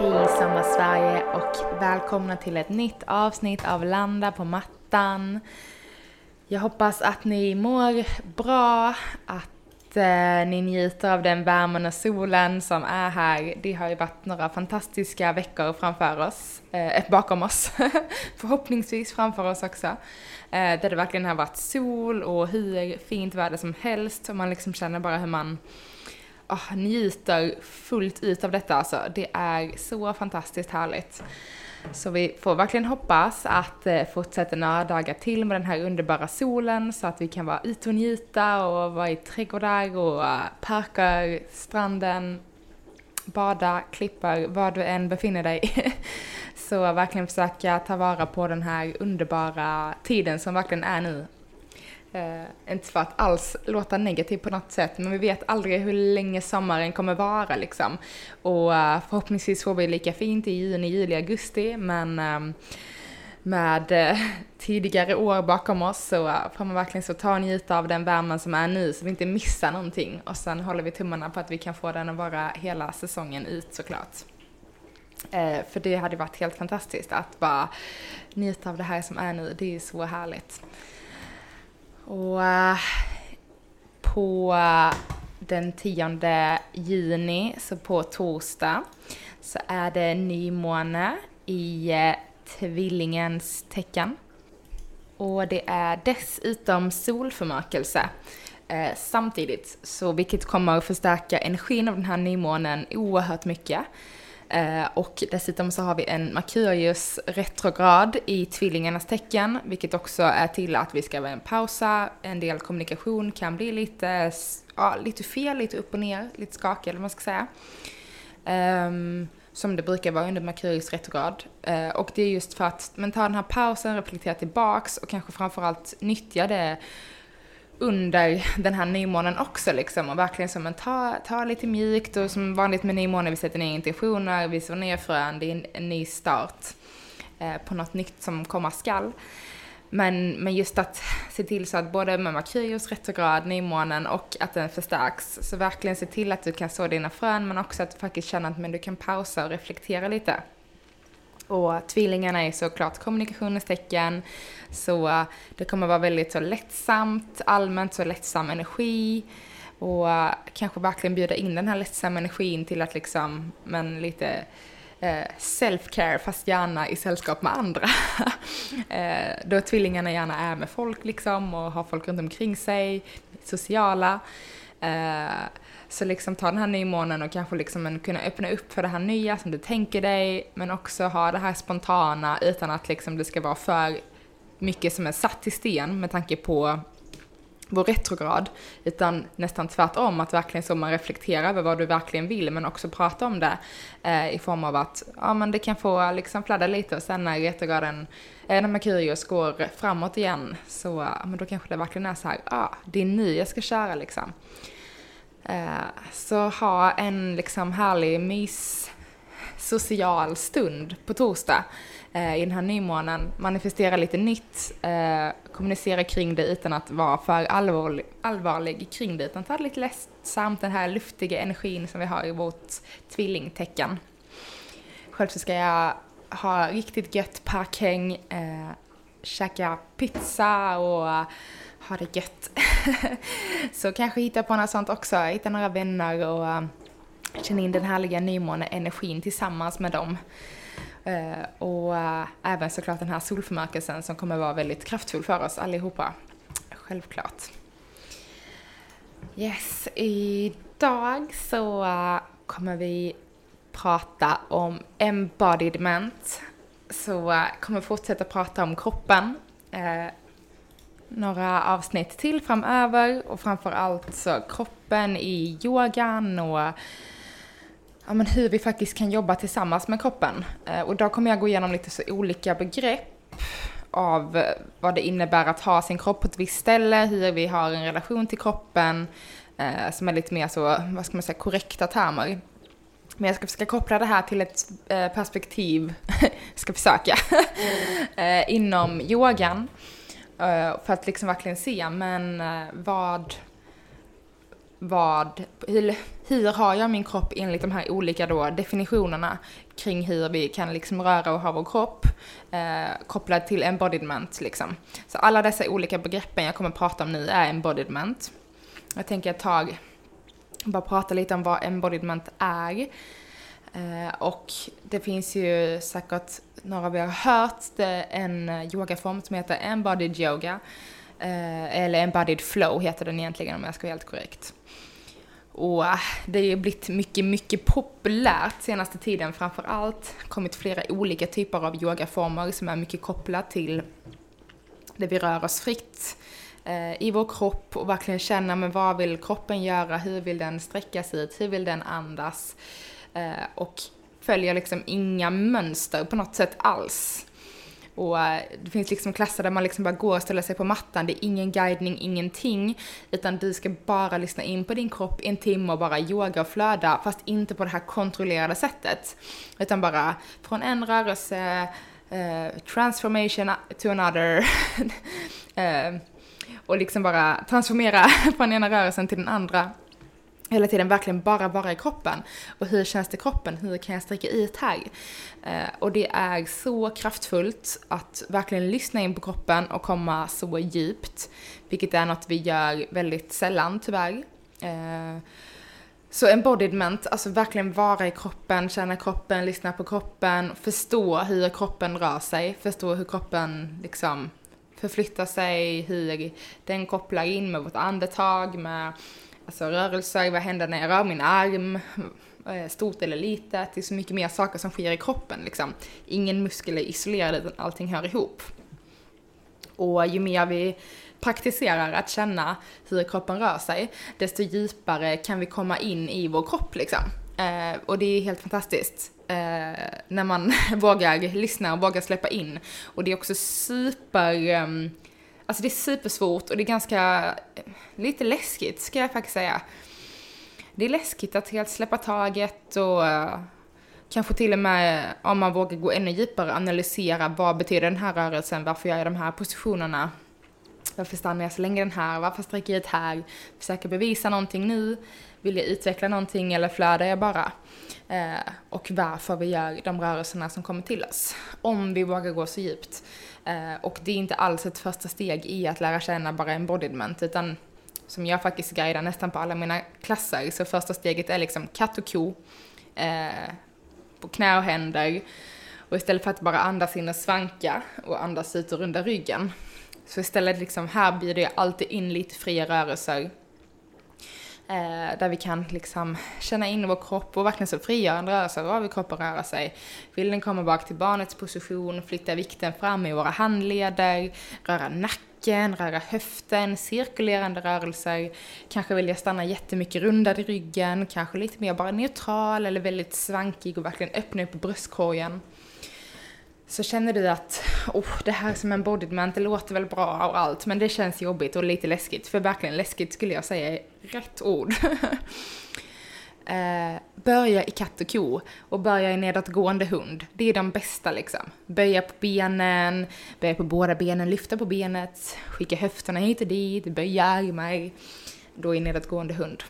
Hej Sommarsverige och välkomna till ett nytt avsnitt av Landa på mattan. Jag hoppas att ni mår bra, att eh, ni njuter av den värmen och solen som är här. Det har ju varit några fantastiska veckor framför oss, eh, eh bakom oss, förhoppningsvis framför oss också. Eh, där det verkligen har varit sol och hur fint väder som helst och man liksom känner bara hur man oh, njuter fullt ut av detta alltså. Det är så fantastiskt härligt. Så vi får verkligen hoppas att det eh, fortsätter några dagar till med den här underbara solen så att vi kan vara ute och njuta och vara i trädgårdar och uh, parker, stranden, bada, klippa, var du än befinner dig. så verkligen försöka ta vara på den här underbara tiden som verkligen är nu Eh, inte för att alls låta negativ på något sätt, men vi vet aldrig hur länge sommaren kommer vara liksom. Och eh, förhoppningsvis får vi lika fint i juni, juli, augusti, men ehm, eh, med tidigare år bakom oss så eh, får man verkligen så ta och njuta av den värmen som är nu så vi inte missar någonting. Och sen håller vi tummarna på att vi kan få den att vara hela säsongen ut såklart. Eh, för det hade varit helt fantastiskt att bara njuta av det här som är nu, det är så härligt. Och uh, på uh, den 10 juni, så på torsdag, så är det nymåne i uh, tvillingens tecken. Och det är dessutom solförmörkelse eh, samtidigt, så vilket kommer att förstärka energin av den här nymånen oerhört mycket. Eh, och dessutom så har vi en Merkurius retrograd i tvillingarnas tecken, vilket också är till att vi ska pausa, en del kommunikation kan bli lite, ja, lite fel, lite upp och ner, lite skakig eller vad man ska säga. Um, som det brukar vara under Merkurius retrograd. Uh, och det är just för att man tar den här pausen, reflekterar tillbaks och kanske framförallt nyttjar det under den här nymånen också liksom och verkligen som en ta, ta lite mjukt och som vanligt med nymånen, vi sätter ner intentioner, vi slår ner frön, det är en, en ny start eh, på något nytt som komma skall. Men, men just att se till så att både med Merkurius retrograd, nymånen och att den förstärks, så verkligen se till att du kan så dina frön men också att du faktiskt känner att men du kan pausa och reflektera lite. Och tvillingarna är såklart kommunikationens tecken, så det kommer vara väldigt så lättsamt, allmänt så lättsam energi och kanske verkligen bjuda in den här lättsamma energin till att liksom, men lite eh, self-care fast gärna i sällskap med andra. Eh, då tvillingarna gärna är med folk liksom och har folk runt omkring sig, sociala. Eh, så liksom ta den här nymånen och kanske liksom en, kunna öppna upp för det här nya som du tänker dig, men också ha det här spontana utan att liksom det ska vara för mycket som är satt i sten med tanke på vår retrograd, utan nästan tvärtom, att verkligen så man reflekterar över vad du verkligen vill, men också prata om det eh, i form av att, ja men det kan få liksom fladda lite och sen när retrograden, eh, när Merkurius går framåt igen, så ja, men då kanske det verkligen är så här, ja, ah, det är nu jag ska köra liksom. Eh, så ha en liksom härlig mys social stund på torsdag eh, i den här nymånen. Manifestera lite nytt, eh, kommunicera kring det utan att vara för allvarlig, allvarlig kring det, utan ta det lite lättsamt, den här luftiga energin som vi har i vårt tvillingtecken. Själv så ska jag ha riktigt gött parkhäng, eh, käka pizza och ha det gött. så kanske hitta på något sånt också, hitta några vänner och uh, känna in den härliga nymåne-energin tillsammans med dem. Uh, och uh, även såklart den här solförmörkelsen som kommer vara väldigt kraftfull för oss allihopa. Självklart. Yes, idag så kommer vi prata om embodiment. Så kommer fortsätta prata om kroppen några avsnitt till framöver och framförallt så kroppen i yogan och ja, men hur vi faktiskt kan jobba tillsammans med kroppen. Eh, och då kommer jag gå igenom lite så olika begrepp av eh, vad det innebär att ha sin kropp på ett visst ställe, hur vi har en relation till kroppen, eh, som är lite mer så, vad ska man säga, korrekta termer. Men jag ska försöka koppla det här till ett eh, perspektiv, ska försöka, eh, inom yogan. Eh, för att liksom verkligen se, men eh, vad, vad, hur, hur har jag min kropp enligt de här olika då definitionerna kring hur vi kan liksom röra och ha vår kropp eh, kopplad till embodiment liksom. Så alla dessa olika begreppen jag kommer prata om nu är embodiment. Jag tänker ett tag bara prata lite om vad embodiment är. Eh, och det finns ju säkert några av er har hört det, en eh, yogaform som heter embodied yoga. Eh, eller embodied flow heter den egentligen om jag ska vara helt korrekt. Och det har ju blivit mycket, mycket populärt senaste tiden framför allt. kommit flera olika typer av yogaformer som är mycket kopplat till där vi rör oss fritt i vår kropp och verkligen känna men vad vill kroppen göra, hur vill den sträcka sig ut, hur vill den andas eh, och följer liksom inga mönster på något sätt alls. Och eh, det finns liksom klasser där man liksom bara går och ställer sig på mattan, det är ingen guidning, ingenting, utan du ska bara lyssna in på din kropp en timme och bara yoga och flöda, fast inte på det här kontrollerade sättet. Utan bara från en rörelse, eh, transformation to another, eh, och liksom bara transformera från ena rörelsen till den andra hela tiden verkligen bara vara i kroppen. Och hur känns det i kroppen? Hur kan jag sträcka ut här? Eh, och det är så kraftfullt att verkligen lyssna in på kroppen och komma så djupt. Vilket är något vi gör väldigt sällan tyvärr. Eh, så embodiment, alltså verkligen vara i kroppen, känna kroppen, lyssna på kroppen, förstå hur kroppen rör sig, förstå hur kroppen liksom förflyttar sig, hur den kopplar in med vårt andetag, med alltså rörelser, vad händer när jag rör min arm, stort eller litet, det är så mycket mer saker som sker i kroppen liksom. Ingen muskel är isolerad utan allting hör ihop. Och ju mer vi praktiserar att känna hur kroppen rör sig, desto djupare kan vi komma in i vår kropp liksom. Eh, och det är helt fantastiskt. Eh, när man vågar lyssna och vågar släppa in. Och det är också super ehm, Alltså det är supersvårt och det är ganska, eh, lite läskigt ska jag faktiskt säga. Det är läskigt att helt släppa taget och eh, kanske till och med eh, om man vågar gå ännu djupare analysera vad betyder den här rörelsen, varför gör jag de här positionerna, varför stannar jag så länge den här, varför sträcker jag ut här, försöker bevisa någonting nu, vill jag utveckla någonting eller flödar jag bara? Eh, och varför vi gör de rörelserna som kommer till oss. Om vi vågar gå så djupt. Eh, och det är inte alls ett första steg i att lära känna bara embodiment, utan som jag faktiskt guidar nästan på alla mina klasser, så första steget är liksom katt och ko, eh, på knä och händer. Och istället för att bara andas in och svanka och andas ut och runda ryggen, så istället liksom, här bjuder jag alltid in lite fria rörelser Eh, där vi kan liksom känna in vår kropp och verkligen så frigörande rörelser av vill kroppen röra sig. Vill den komma bak till barnets position, flytta vikten fram i våra handleder, röra nacken, röra höften, cirkulerande rörelser. Kanske vill jag stanna jättemycket rundad i ryggen, kanske lite mer bara neutral eller väldigt svankig och verkligen öppna upp bröstkorgen så känner du att oh, det här som en embodiment, det låter väl bra och allt, men det känns jobbigt och lite läskigt. För verkligen läskigt skulle jag säga är rätt ord. eh, börja i katt och ko och börja i nedåtgående hund. Det är de bästa liksom. Böja på benen, böja på båda benen, lyfta på benet, skicka höfterna hit och dit, böja armar. Då i nedåtgående hund.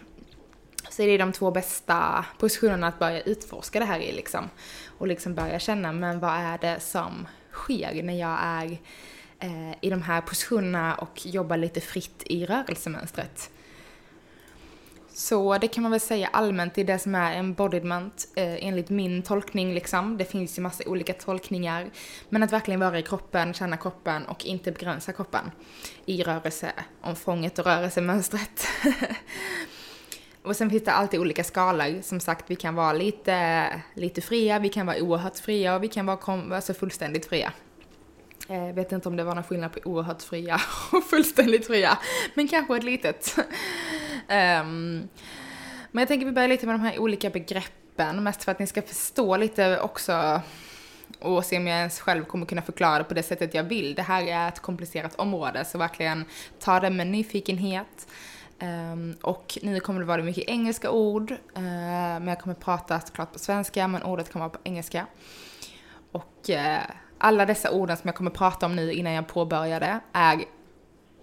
Så det är de två bästa positionerna att börja utforska det här i liksom. Och liksom börja känna, men vad är det som sker när jag är eh, i de här positionerna och jobbar lite fritt i rörelsemönstret. Så det kan man väl säga allmänt i det som är embodiment eh, enligt min tolkning liksom. Det finns ju massa olika tolkningar. Men att verkligen vara i kroppen, känna kroppen och inte begränsa kroppen i rörelseomfånget och rörelsemönstret. Och sen finns det alltid olika skalor. Som sagt, vi kan vara lite, lite fria, vi kan vara oerhört fria och vi kan vara alltså fullständigt fria. Jag vet inte om det var någon skillnad på oerhört fria och fullständigt fria, men kanske ett litet. um, men jag tänker vi börjar lite med de här olika begreppen, mest för att ni ska förstå lite också och se om jag ens själv kommer kunna förklara det på det sättet jag vill. Det här är ett komplicerat område, så verkligen ta det med nyfikenhet. Um, och nu kommer det vara mycket engelska ord, uh, men jag kommer prata såklart på svenska, men ordet kommer vara på engelska. Och uh, alla dessa orden som jag kommer prata om nu innan jag påbörjar det är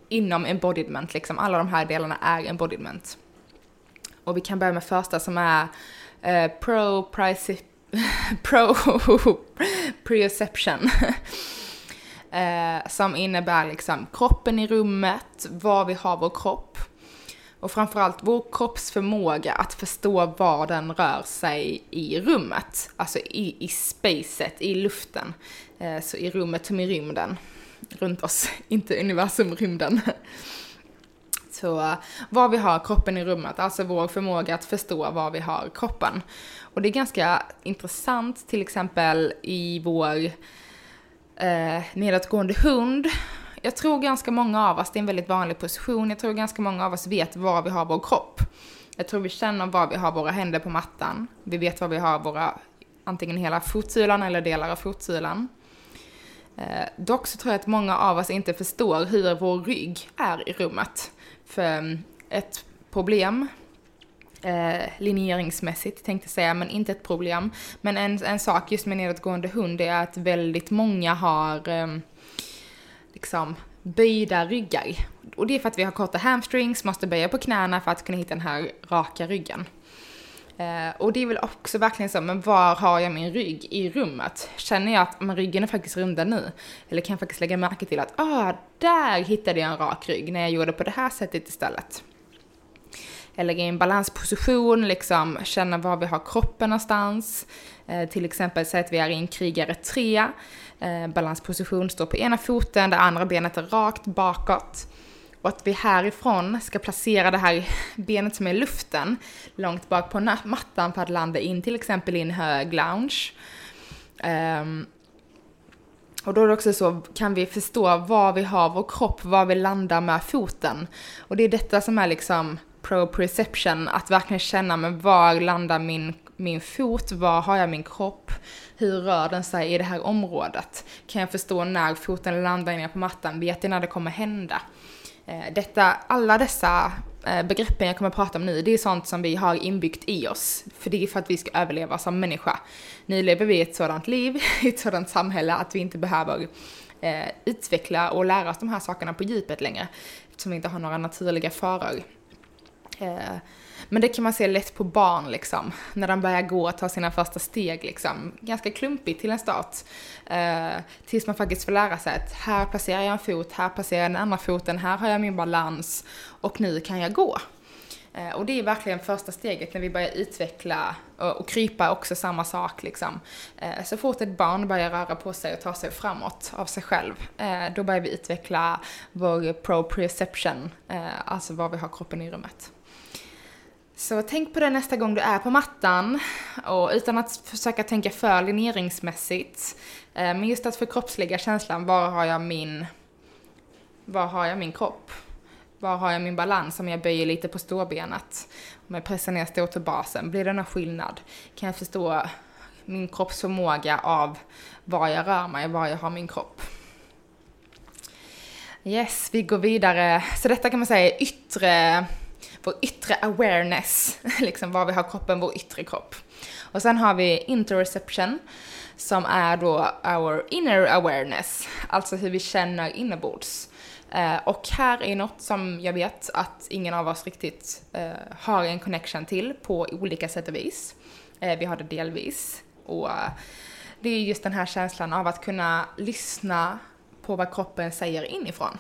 inom embodiment, liksom. Alla de här delarna är embodiment. Och vi kan börja med första som är uh, pro pro preception. som innebär liksom kroppen i rummet, var vi har vår kropp. Och framförallt vår kropps förmåga att förstå var den rör sig i rummet. Alltså i, i spacet, i luften. Eh, så i rummet som i rymden. Runt oss, inte universum, rymden. Så eh, var vi har kroppen i rummet, alltså vår förmåga att förstå var vi har kroppen. Och det är ganska intressant, till exempel i vår eh, nedåtgående hund. Jag tror ganska många av oss, det är en väldigt vanlig position, jag tror ganska många av oss vet var vi har vår kropp. Jag tror vi känner var vi har våra händer på mattan. Vi vet var vi har våra, antingen hela fotsulan eller delar av fotsulan. Eh, dock så tror jag att många av oss inte förstår hur vår rygg är i rummet. För mm, ett problem eh, linjeringsmässigt tänkte jag säga, men inte ett problem. Men en, en sak just med nedåtgående hund är att väldigt många har eh, liksom böjda ryggar. Och det är för att vi har korta hamstrings, måste böja på knäna för att kunna hitta den här raka ryggen. Eh, och det är väl också verkligen så, men var har jag min rygg i rummet? Känner jag att men ryggen är faktiskt runda nu? Eller kan jag faktiskt lägga märke till att, ah, där hittade jag en rak rygg när jag gjorde på det här sättet istället? Eller i en balansposition, liksom känna var vi har kroppen någonstans. Eh, till exempel säg att vi är i en krigare 3. Eh, balansposition, står på ena foten, det andra benet är rakt bakåt. Och att vi härifrån ska placera det här benet som är i luften långt bak på mattan för att landa in till exempel i en hög lounge. Um, och då är det också så, kan vi förstå var vi har vår kropp, var vi landar med foten. Och det är detta som är liksom pro-perception, att verkligen känna men var landar min, min fot, var har jag min kropp, hur rör den sig i det här området? Kan jag förstå när foten landar inne på mattan, vet jag när det kommer hända? Eh, detta, alla dessa eh, begreppen jag kommer att prata om nu, det är sånt som vi har inbyggt i oss. För det är för att vi ska överleva som människa. Nu lever vi ett sådant liv, i ett sådant samhälle att vi inte behöver eh, utveckla och lära oss de här sakerna på djupet längre. Eftersom vi inte har några naturliga faror. Eh, men det kan man se lätt på barn liksom, när de börjar gå och ta sina första steg liksom. Ganska klumpigt till en start. Eh, tills man faktiskt får lära sig att här placerar jag en fot, här placerar jag den andra foten, här har jag min balans och nu kan jag gå. Eh, och det är verkligen första steget när vi börjar utveckla och, och krypa också samma sak liksom. Eh, så fort ett barn börjar röra på sig och ta sig framåt av sig själv, eh, då börjar vi utveckla vår proprioception, eh, alltså var vi har kroppen i rummet. Så tänk på det nästa gång du är på mattan och utan att försöka tänka för linjeringsmässigt. Eh, men just att förkroppsliga känslan, var har jag min, var har jag min kropp? Var har jag min balans om jag böjer lite på ståbenet? Om jag pressar ner stortåbasen, blir det någon skillnad? Kan jag förstå min kroppsförmåga av var jag rör mig, var jag har min kropp? Yes, vi går vidare. Så detta kan man säga är yttre vår yttre awareness, liksom var vi har kroppen, vår yttre kropp. Och sen har vi interoception, som är då our inner awareness, alltså hur vi känner inombords. Eh, och här är något som jag vet att ingen av oss riktigt eh, har en connection till på olika sätt och vis. Eh, vi har det delvis. Och eh, det är just den här känslan av att kunna lyssna på vad kroppen säger inifrån.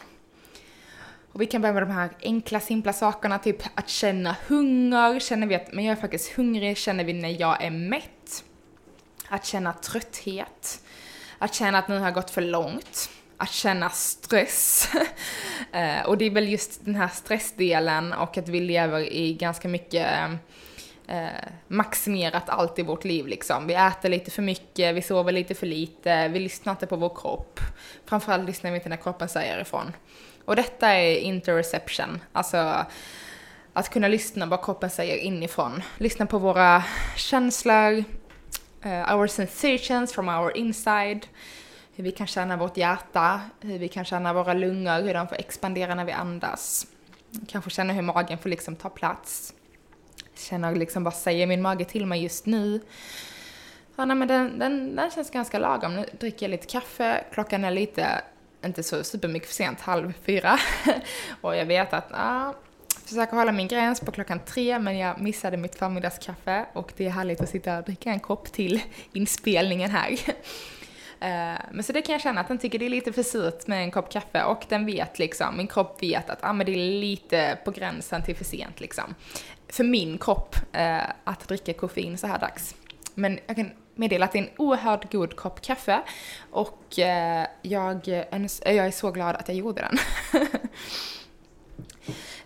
Och vi kan börja med de här enkla, simpla sakerna, typ att känna hunger. Känner vi att men jag är faktiskt hungrig? Känner vi när jag är mätt? Att känna trötthet. Att känna att nu har jag gått för långt. Att känna stress. Eh, och det är väl just den här stressdelen och att vi lever i ganska mycket eh, maximerat allt i vårt liv liksom. Vi äter lite för mycket, vi sover lite för lite, vi lyssnar inte på vår kropp. Framförallt lyssnar vi inte när kroppen säger ifrån. Och detta är interreception, alltså att kunna lyssna vad kroppen säger inifrån. Lyssna på våra känslor, uh, our sensations from our inside, hur vi kan känna vårt hjärta, hur vi kan känna våra lungor, hur de får expandera när vi andas. Kanske känna hur magen får liksom ta plats. Känna liksom, vad säger min mage till mig just nu? Ja, nej, men den, den, den känns ganska lagom. Nu dricker jag lite kaffe, klockan är lite, inte så supermycket för sent, halv fyra. och jag vet att, ja, försöker hålla min gräns på klockan tre men jag missade mitt förmiddagskaffe och det är härligt att sitta och dricka en kopp till inspelningen här. Eh, men så det kan jag känna att den tycker det är lite för surt med en kopp kaffe och den vet liksom, min kropp vet att ah, men det är lite på gränsen till för sent liksom. För min kropp eh, att dricka koffein så här dags. Men jag kan meddelat en oerhört god kopp kaffe och eh, jag, eh, jag är så glad att jag gjorde den.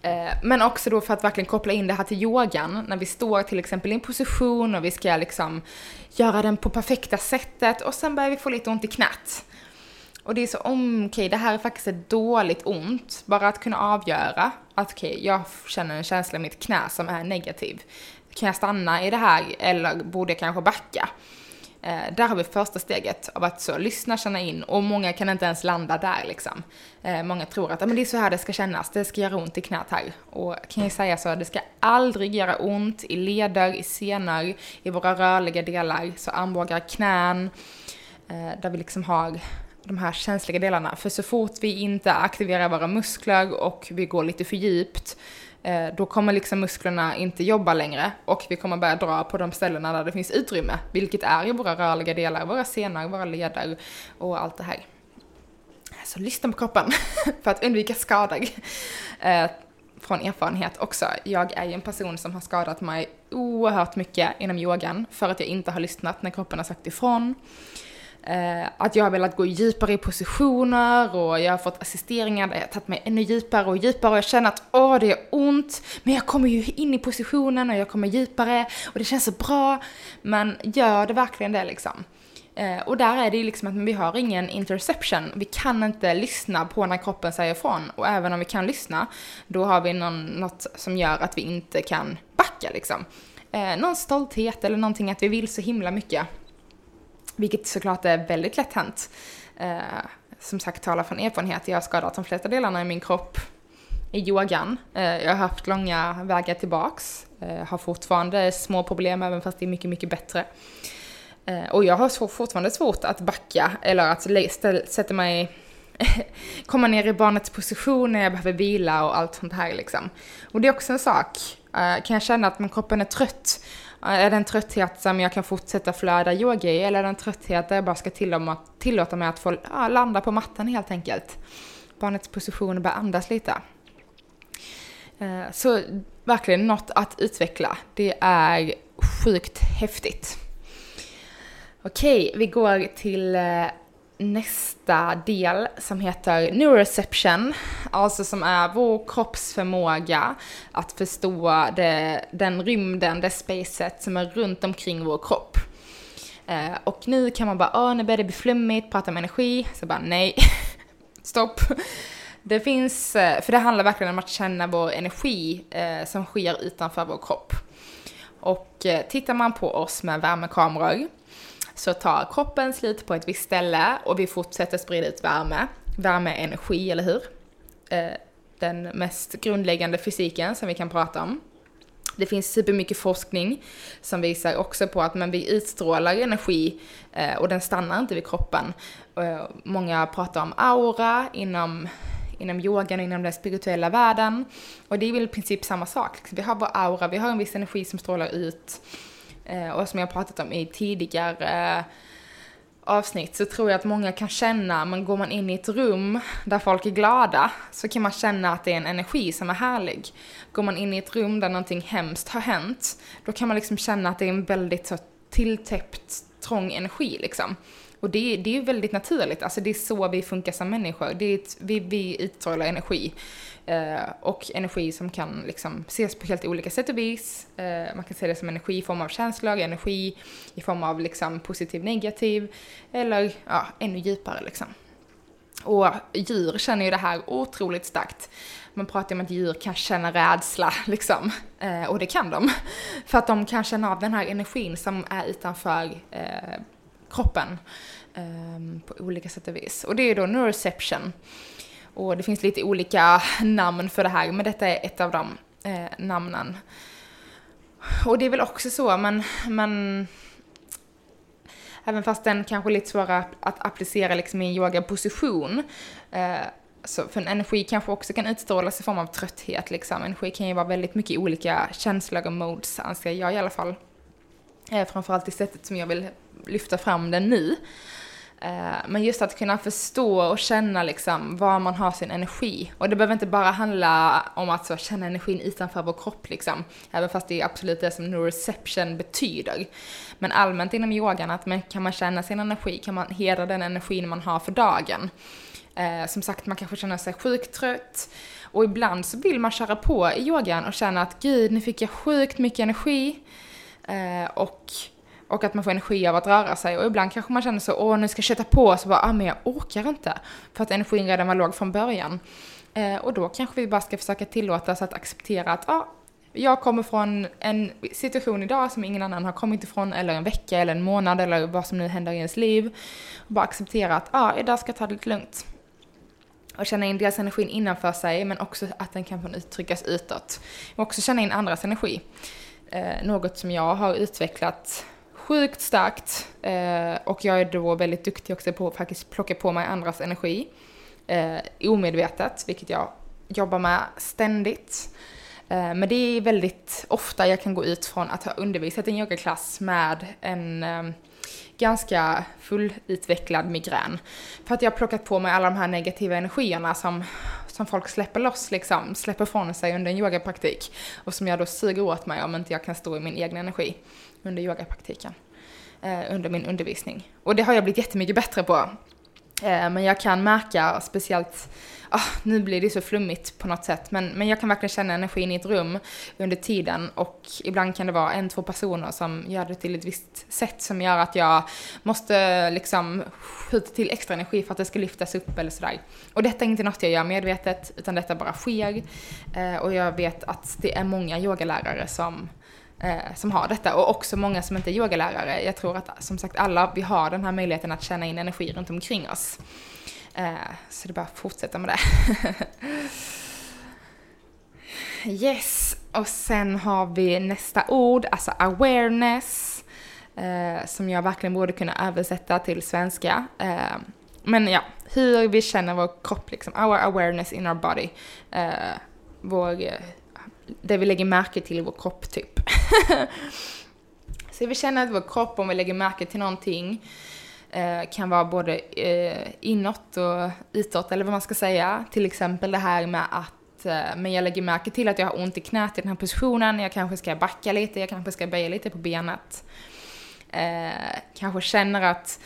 Eh, men också då för att verkligen koppla in det här till yogan, när vi står till exempel i en position och vi ska liksom göra den på perfekta sättet och sen börjar vi få lite ont i knät. Och det är så, om, okej, okay, det här är faktiskt ett dåligt ont. Bara att kunna avgöra att okej, okay, jag känner en känsla i mitt knä som är negativ. Kan jag stanna i det här eller borde jag kanske backa? Eh, där har vi första steget av att så lyssna, känna in och många kan inte ens landa där liksom. Eh, många tror att men det är så här det ska kännas, det ska göra ont i knät här. Och kan jag säga så, det ska aldrig göra ont i leder, i senor, i våra rörliga delar, så armbågar, knän, eh, där vi liksom har de här känsliga delarna. För så fort vi inte aktiverar våra muskler och vi går lite för djupt Eh, Eh, då kommer liksom musklerna inte jobba längre och vi kommer börja dra på de ställena där det finns utrymme, vilket är i våra rörliga delar, våra senor, våra leder och allt det här. Så lyssna på kroppen för att undvika skador. Eh, från erfarenhet också. Jag är ju en person som har skadat mig oerhört mycket inom yogan för att jag inte har lyssnat när kroppen har sagt ifrån. Eh, att jag har velat gå djupare i positioner och jag har fått assisteringar där jag har tagit mig ännu djupare och djupare och jag känner att åh, det gör ont, men jag kommer ju in i positionen och jag kommer djupare och det känns så bra. Men gör det verkligen det liksom? Eh, och där är det ju liksom att vi har ingen interception. Vi kan inte lyssna på när kroppen säger ifrån. Och även om vi kan lyssna, då har vi någon, något som gör att vi inte kan backa liksom. Eh, någon stolthet eller någonting att vi vill så himla mycket. Vilket såklart är väldigt lätt hänt. Eh, som sagt, talar från erfarenhet. Jag har skadat de flesta delarna i min kropp i yogan. Eh, jag har haft långa vägar tillbaks. Eh, har fortfarande små problem även fast det är mycket, mycket bättre. Eh, och jag har fortfarande svårt att backa eller att sätta mig komma ner i barnets position när jag behöver vila och allt sånt här liksom. Och det är också en sak. Eh, kan jag känna att min kroppen är trött är det en trötthet som jag kan fortsätta flöda yoga i eller är det en trötthet där jag bara ska tillåta mig att få ja, landa på mattan helt enkelt? Barnets position och bara andas lite. Eh, så verkligen något att utveckla. Det är sjukt häftigt. Okej, vi går till eh, nästa del som heter neuroception, alltså som är vår kroppsförmåga att förstå det, den rymden, det spacet som är runt omkring vår kropp. Eh, och nu kan man bara, åh nu börjar det bli flummigt, prata om energi, så bara nej, stopp. Det finns, eh, för det handlar verkligen om att känna vår energi eh, som sker utanför vår kropp. Och eh, tittar man på oss med värmekameror så tar kroppen slut på ett visst ställe och vi fortsätter sprida ut värme. Värme är energi, eller hur? Eh, den mest grundläggande fysiken som vi kan prata om. Det finns supermycket forskning som visar också på att men vi utstrålar energi eh, och den stannar inte vid kroppen. Eh, många pratar om aura inom, inom yogan och inom den spirituella världen. Och det är väl i princip samma sak. Vi har vår aura, vi har en viss energi som strålar ut Eh, och som jag pratat om i tidigare eh, avsnitt så tror jag att många kan känna, men går man in i ett rum där folk är glada så kan man känna att det är en energi som är härlig. Går man in i ett rum där någonting hemskt har hänt, då kan man liksom känna att det är en väldigt så tilltäppt, trång energi liksom. Och det, det är väldigt naturligt, alltså det är så vi funkar som människor. Det är ett, vi, vi utstrålar energi. Eh, och energi som kan liksom ses på helt olika sätt och vis. Eh, man kan se det som energi i form av känslor, energi i form av liksom positiv, negativ, eller ja, ännu djupare liksom. Och djur känner ju det här otroligt starkt. Man pratar om att djur kan känna rädsla, liksom. Eh, och det kan de. För att de kan känna av den här energin som är utanför eh, kroppen. Ehm, på olika sätt och vis. Och det är ju då neuroception. Och det finns lite olika namn för det här, men detta är ett av de eh, namnen. Och det är väl också så, men, men även fast den kanske är lite svårare att applicera liksom i en yogaposition, eh, så för en energi kanske också kan utstrålas i form av trötthet liksom. Energi kan ju vara väldigt mycket olika känslor och modes, anser jag i alla fall. Eh, framförallt i sättet som jag vill lyfta fram den nu. Eh, men just att kunna förstå och känna liksom var man har sin energi. Och det behöver inte bara handla om att så känna energin utanför vår kropp liksom. Även fast det är absolut det som neuroception betyder. Men allmänt inom yogan, att man, kan man känna sin energi, kan man hedra den energin man har för dagen. Eh, som sagt, man kanske känner sig sjukt trött. Och ibland så vill man köra på i yogan och känna att gud, nu fick jag sjukt mycket energi. Eh, och och att man får energi av att röra sig. Och ibland kanske man känner så, åh nu ska jag köta på, så bara, ah men jag orkar inte. För att energin redan var låg från början. Eh, och då kanske vi bara ska försöka tillåta oss att acceptera att, ah, jag kommer från en situation idag som ingen annan har kommit ifrån, eller en vecka, eller en månad, eller vad som nu händer i ens liv. Och bara acceptera att, ja, ah, idag ska jag ta det lite lugnt. Och känna in deras energin innanför sig, men också att den kan få uttryckas utåt. Och också känna in andras energi. Eh, något som jag har utvecklat sjukt starkt eh, och jag är då väldigt duktig också på att faktiskt plocka på mig andras energi eh, omedvetet, vilket jag jobbar med ständigt. Eh, men det är väldigt ofta jag kan gå ut från att ha undervisat en yogaklass med en eh, ganska fullutvecklad migrän. För att jag har plockat på mig alla de här negativa energierna som, som folk släpper loss, liksom, släpper från sig under en yogapraktik. Och som jag då suger åt mig om inte jag kan stå i min egen energi under yogapraktiken. Eh, under min undervisning. Och det har jag blivit jättemycket bättre på. Eh, men jag kan märka, speciellt, ah, nu blir det så flummigt på något sätt, men, men jag kan verkligen känna energin i ett rum under tiden och ibland kan det vara en, två personer som gör det till ett visst sätt som gör att jag måste liksom skjuta till extra energi för att det ska lyftas upp eller sådär. Och detta är inte något jag gör medvetet, utan detta bara sker. Eh, och jag vet att det är många yogalärare som eh, som har detta och också många som inte är yogalärare. Jag tror att som sagt alla, vi har den här möjligheten att känna in energi runt omkring oss. Eh, så det är bara att fortsätta med det. yes, och sen har vi nästa ord, alltså awareness. Eh, som jag verkligen borde kunna översätta till svenska. Eh, men ja, hur vi känner vår kropp liksom, our awareness in our body. Eh, vår eh, det vi lägger märke till i vår kropp typ. så vi känner att vår kropp, om vi lägger märke till någonting, eh, kan vara både eh, inåt och utåt, eller vad man ska säga. Till exempel det här med att eh, men jag lägger märke till att jag har ont i knät i den här positionen, jag kanske ska backa lite, jag kanske ska böja lite på benet. Eh, kanske känner att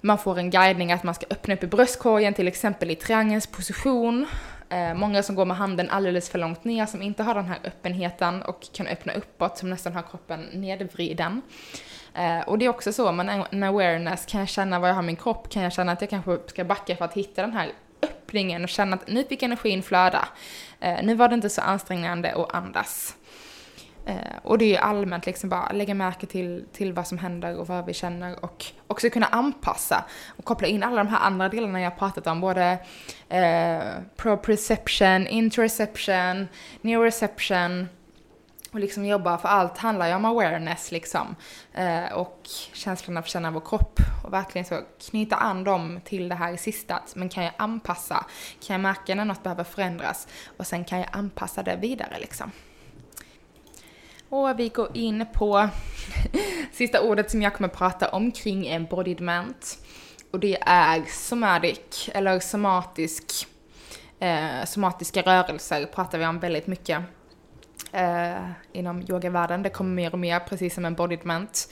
man får en guidning att man ska öppna upp i bröstkorgen, till exempel i triangelns position. Eh, många som går med handen alldeles för långt ner, som inte har den här öppenheten och kan öppna uppåt, som nästan har kroppen nedvriden. Eh, och det är också så, men en awareness, kan jag känna var jag har min kropp? Kan jag känna att jag kanske ska backa för att hitta den här öppningen och känna att nu fick energin flöda. Eh, nu var det inte så ansträngande att andas. Eh, och det är ju allmänt liksom bara lägga märke till, till vad som händer och vad vi känner och också kunna anpassa och koppla in alla de här andra delarna jag pratat om, både eh, proprioception, interception, neuroception och liksom jobba, för allt handlar ju om awareness liksom. Eh, och känslan av att känna vår kropp och verkligen så knyta an dem till det här sista. Men kan jag anpassa? Kan jag märka när något behöver förändras? Och sen kan jag anpassa det vidare liksom. Och vi går in på sista ordet som jag kommer prata om kring embodiment. Och det är somatic, eller somatisk, eh, somatiska rörelser pratar vi om väldigt mycket eh, inom yogavärlden. Det kommer mer och mer, precis som embodiment.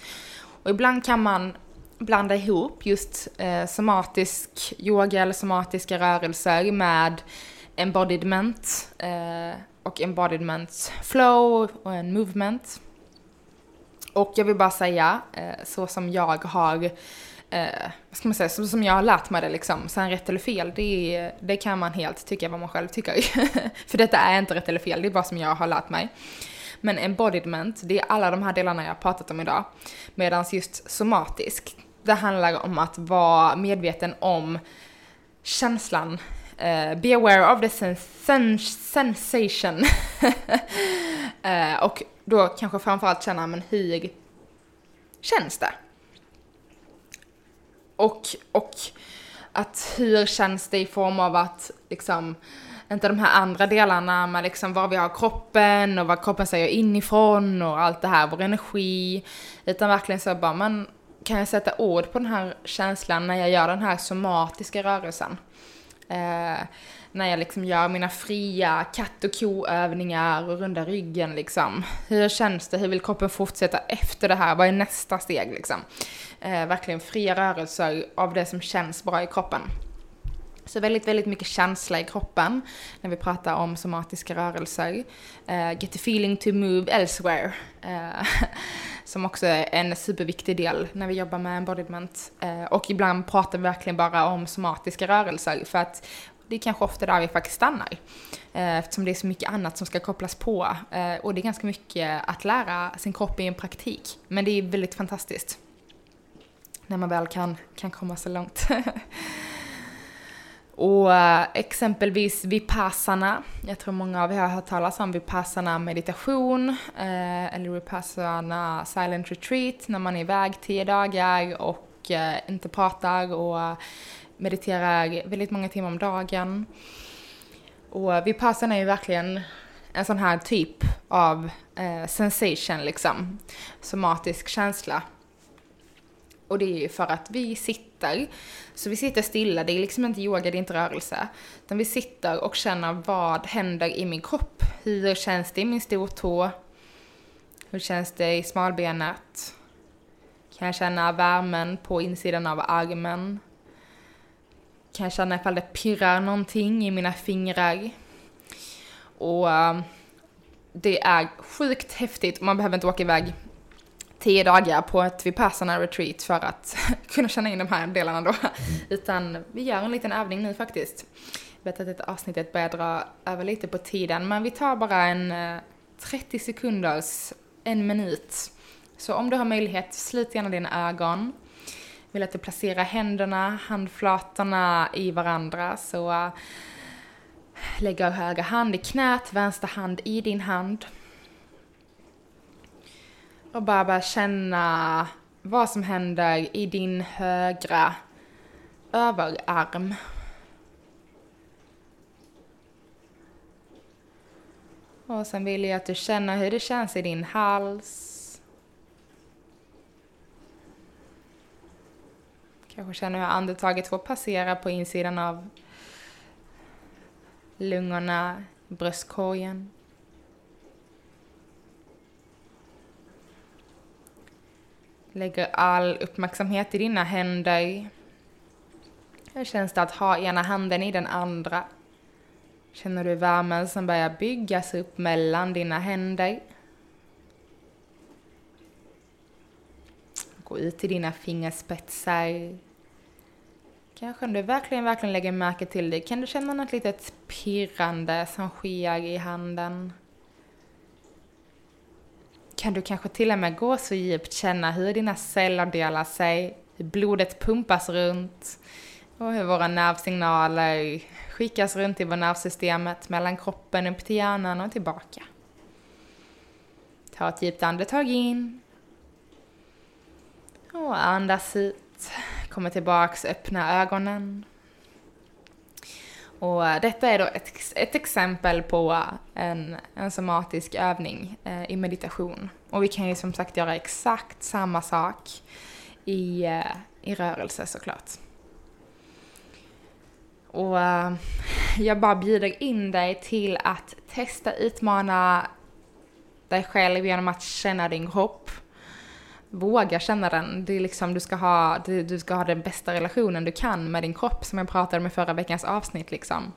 Och ibland kan man blanda ihop just eh, somatisk yoga eller somatiska rörelser med embodiment eh, och embodiment flow och en movement. Och jag vill bara säga, eh, så som jag har, eh, vad ska man säga, så som jag har lärt mig det liksom, sen rätt eller fel, det, det kan man helt tycka vad man själv tycker. För detta är inte rätt eller fel, det är bara som jag har lärt mig. Men embodiment, det är alla de här delarna jag har pratat om idag. Medan just somatisk, det handlar om att vara medveten om känslan. Uh, be aware of the sen sen sensation. uh, och då kanske framförallt känna, men hur känns det? Och, och att hur känns det i form av att liksom inte de här andra delarna med liksom var vi har kroppen och vad kroppen säger inifrån och allt det här, vår energi. Utan verkligen så bara, men kan jag sätta ord på den här känslan när jag gör den här somatiska rörelsen? Eh, när jag liksom gör mina fria katt och koövningar och runda ryggen liksom. Hur känns det? Hur vill kroppen fortsätta efter det här? Vad är nästa steg liksom? Eh, verkligen fria rörelser av det som känns bra i kroppen. Så väldigt, väldigt mycket känsla i kroppen när vi pratar om somatiska rörelser. Uh, get the feeling to move elsewhere. Uh, som också är en superviktig del när vi jobbar med embodiment. Uh, och ibland pratar vi verkligen bara om somatiska rörelser för att det är kanske ofta där vi faktiskt stannar. Eftersom det är så mycket annat som ska kopplas på. Och det är ganska mycket att lära sin kropp i en praktik. Men det är väldigt fantastiskt. När man väl kan, kan komma så långt. Och uh, exempelvis vipassana, jag tror många av er har hört talas om vipassana meditation uh, eller vipassana silent retreat när man är iväg tio dagar och uh, inte pratar och mediterar väldigt många timmar om dagen. Och vipassana är ju verkligen en sån här typ av sensation liksom, somatisk känsla. Och det är ju för att vi sitter, så vi sitter stilla, det är liksom inte yoga, det är inte rörelse. Utan vi sitter och känner vad händer i min kropp? Hur känns det i min stortå? Hur känns det i smalbenet? Kan jag känna värmen på insidan av armen? Kan jag känna ifall det pirrar någonting i mina fingrar? Och eh, det är sjukt häftigt, man behöver inte åka iväg tio dagar på ett Vipassana retreat för att kunna känna in de här delarna då. Utan vi gör en liten övning nu faktiskt. Jag vet att ett avsnittet börjar dra över lite på tiden, men vi tar bara en 30 eh, sekunders, en minut. Så om du har möjlighet, slut gärna dina ögon. Vill att du placerar händerna, handflatorna i varandra så uh, lägger höger hand i knät, vänster hand i din hand. Och bara börja känna vad som händer i din högra överarm. Och sen vill jag att du känner hur det känns i din hals. Kanske känner hur andetaget får passera på insidan av lungorna, bröstkorgen. Lägger all uppmärksamhet i dina händer. Hur känns det att ha ena handen i den andra? Känner du värmen som börjar byggas upp mellan dina händer? Gå ut till dina fingerspetsar. Kanske om du verkligen, verkligen lägger märke till det, kan du känna något litet pirrande som sker i handen? Kan du kanske till och med gå så djupt, känna hur dina celler delar sig, hur blodet pumpas runt och hur våra nervsignaler skickas runt i vårt nervsystemet mellan kroppen upp till hjärnan och tillbaka. Ta ett djupt andetag in och andas ut. Kommer tillbaks, öppna ögonen. Och eh, detta är då ett, ett exempel på eh, en, en somatisk övning eh, i meditation. Och vi kan ju som sagt göra exakt samma sak i, eh, i rörelse såklart. Och eh, jag bara bjuder in dig till att testa utmana dig själv genom att känna din kropp våga känna den. Det är liksom, du ska, ha, du ska ha den bästa relationen du kan med din kropp som jag pratade om i förra veckans avsnitt liksom.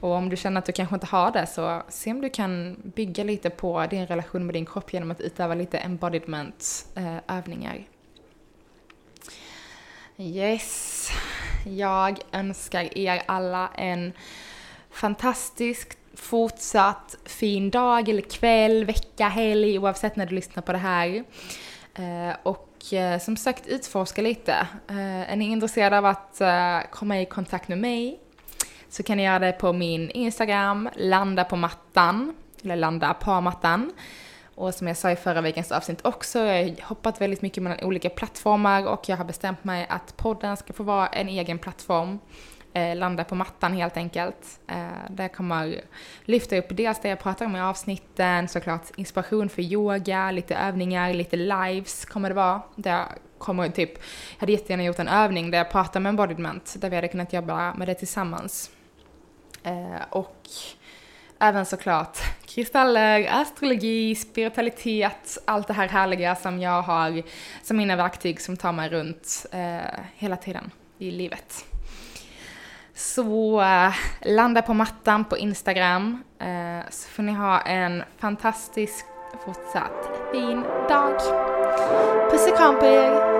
Och om du känner att du kanske inte har det så se om du kan bygga lite på din relation med din kropp genom att utöva lite embodiment-övningar. Eh, yes, jag önskar er alla en fantastisk fortsatt fin dag eller kväll, vecka, helg oavsett när du lyssnar på det här. Eh, och eh, som sagt utforska lite. Eh, är ni intresserade av att komma i kontakt med mig så kan ni göra det på min Instagram, landa på mattan, eller landa på mattan. Och som jag sa i förra veckans avsnitt också, jag har hoppat väldigt mycket mellan olika plattformar och jag har bestämt mig att podden ska få vara en egen plattform eh, landa på mattan helt enkelt. Eh, där jag kommer lyfta upp dels det jag pratar om i avsnitten, såklart inspiration för yoga, lite övningar, lite lives kommer det vara. Där jag kommer typ, jag hade jättegärna gjort en övning där jag pratar med embodiment, där vi hade kunnat jobba med det tillsammans. Eh, och även såklart kristaller, astrologi, spiritualitet, allt det här härliga som jag har som mina verktyg som tar mig runt eh, hela tiden i livet. Så eh, landa på mattan på Instagram eh, så får ni ha en fantastisk fortsatt fin dag. Puss och kram på er!